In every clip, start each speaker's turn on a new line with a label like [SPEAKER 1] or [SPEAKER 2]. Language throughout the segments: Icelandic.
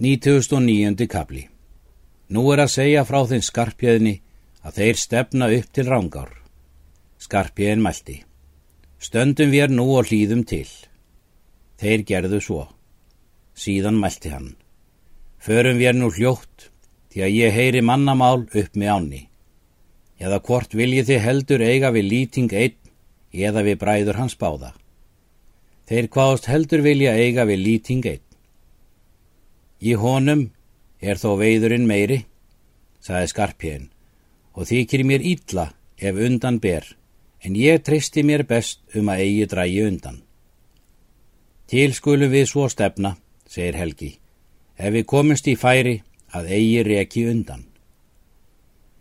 [SPEAKER 1] 99. kapli Nú er að segja frá þeim skarpjöðni að þeir stefna upp til rángár. Skarpjöðin mælti. Stöndum við nú og hlýðum til. Þeir gerðu svo. Síðan mælti hann. Förum við nú hljótt því að ég heyri mannamál upp með áni. Eða hvort viljið þið heldur eiga við lýting einn eða við bræður hans báða. Þeir hvaðast heldur vilja eiga við lýting einn. Í honum er þó veiðurinn meiri, saði skarpjén, og þykir mér ítla ef undan ber, en ég treysti mér best um að eigi drægi undan. Til skulum við svo stefna, segir Helgi, ef við komumst í færi að eigi reki undan.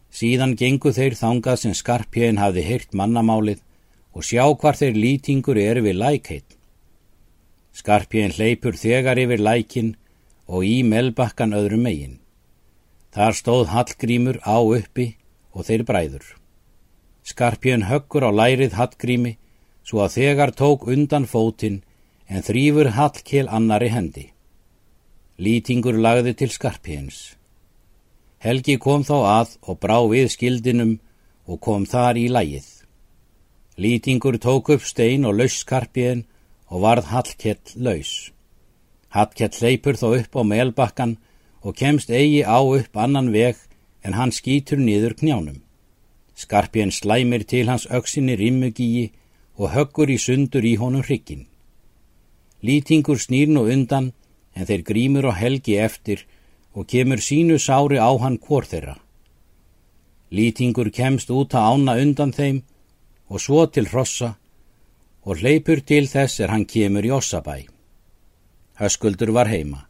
[SPEAKER 1] Síðan gengu þeir þangað sem skarpjén hafði heyrt mannamálið og sjá hvar þeir lýtingur eru við lækheit. Skarpjén hleypur þegar yfir lækin og í melbakkan öðrum megin. Þar stóð Hallgrímur á uppi og þeir bræður. Skarpjön höggur á lærið Hallgrími svo að þegar tók undan fótinn en þrýfur Hallkel annari hendi. Lýtingur lagði til Skarpjens. Helgi kom þá að og brá við skildinum og kom þar í lægið. Lýtingur tók upp stein og laus Skarpjön og varð Hallkell laus. Hattkjall leipur þó upp á melbakkan og kemst eigi á upp annan veg en hann skýtur niður knjánum. Skarpjén slæmir til hans auksinni rimmugíi og höggur í sundur í honum hrykkin. Lýtingur snýr nú undan en þeir grímur og helgi eftir og kemur sínu sári á hann hvort þeirra. Lýtingur kemst út að ána undan þeim og svo til hrossa og hleypur til þess er hann kemur í ossabæ. Höskuldur var heima.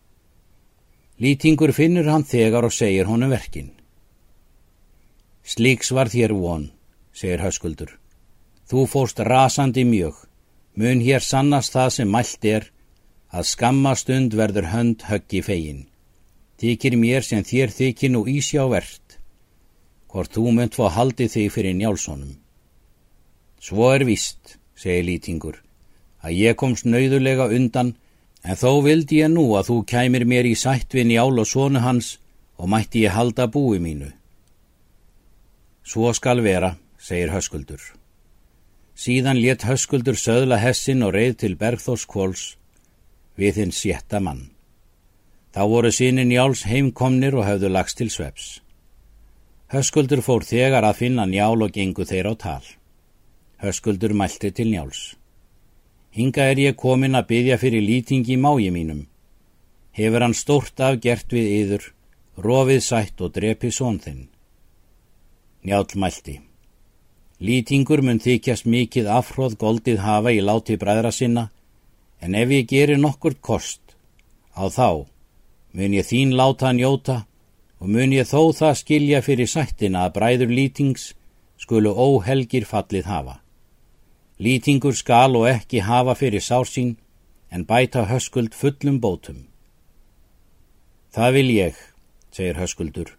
[SPEAKER 1] Lýtingur finnur hann þegar og segir honum verkin. Slíks var þér von, segir Höskuldur. Þú fórst rasandi mjög, mun hér sannast það sem mælt er, að skamma stund verður hönd höggi fegin. Þykir mér sem þér þykir nú ísjá verðt, hvort þú munt fá haldið þig fyrir njálssonum. Svo er vist, segir Lýtingur, að ég komst nöyðulega undan En þó vildi ég nú að þú kæmir mér í sætt við njál og sonu hans og mætti ég halda búi mínu. Svo skal vera, segir Höskuldur. Síðan létt Höskuldur söðla hessin og reið til Bergþórskvóls við hinn sétta mann. Þá voru síni njáls heimkomnir og hafðu lagst til sveps. Höskuldur fór þegar að finna njál og gengu þeir á tal. Höskuldur mælti til njáls. Hinga er ég komin að byggja fyrir lýtingi mági mínum. Hefur hann stórt af gert við yður, rofið sætt og drepi són þinn. Njál mælti. Lýtingur mun þykjast mikið afhróð goldið hafa í láti bræðra sinna, en ef ég gerir nokkurt kost, á þá mun ég þín láta njóta og mun ég þó það skilja fyrir sættina að bræður lýtings skulu óhelgir fallið hafa. Lýtingur skal og ekki hafa fyrir sársín en bæta höskuld fullum bótum. Það vil ég, segir höskuldur,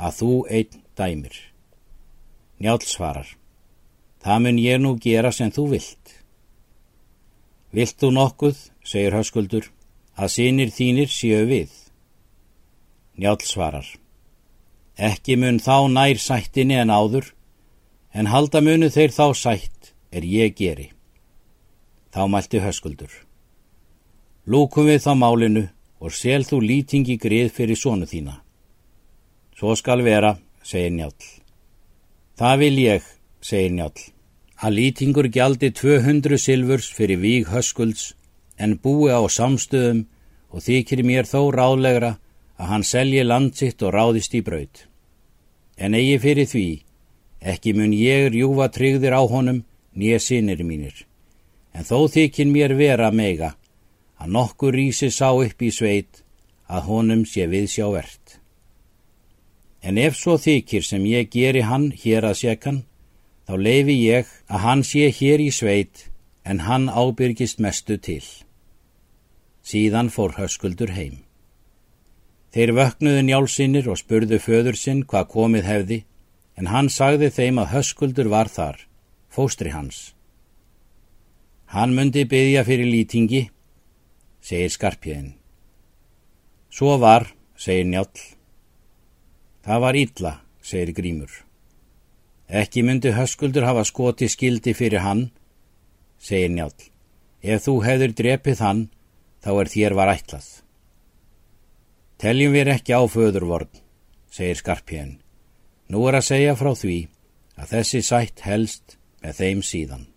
[SPEAKER 1] að þú einn dæmir. Njál svarar, það mun ég nú gera sem þú vilt. Vilt þú nokkuð, segir höskuldur, að sínir þínir séu við. Njál svarar, ekki mun þá nær sættinni en áður, en halda munu þeir þá sætt er ég geri. Þá mælti höskuldur. Lúkum við þá málinu og sel þú lýtingi grið fyrir sónu þína. Svo skal vera, segir njál. Það vil ég, segir njál, að lýtingur gjaldi 200 silfurs fyrir víg höskulds en búi á samstöðum og þykir mér þó ráðlegra að hann selji landsitt og ráðist í braud. En eigi fyrir því, ekki mun ég rjúfa tryggðir á honum nýja sinir mínir, en þó þykir mér vera mega að nokkur rísi sá upp í sveit að honum sé við sjá verðt. En ef svo þykir sem ég geri hann hér að sekan, þá leifi ég að hann sé hér í sveit en hann ábyrgist mestu til. Síðan fór höskuldur heim. Þeir vöknuðu njálsinnir og spurðu föður sinn hvað komið hefði, en hann sagði þeim að höskuldur var þar fóstri hans. Hann myndi byggja fyrir lýtingi, segir skarpjöðin. Svo var segir Njál. Það var illa, segir Grímur. Ekki myndi höskuldur hafa skoti skildi fyrir hann, segir Njál. Ef þú hefur drepið hann, þá er þér var ætlað. Teljum við ekki á föðurvorn, segir Skarpjén. Nú er að segja frá því að þessi sætt helst með þeim síðan.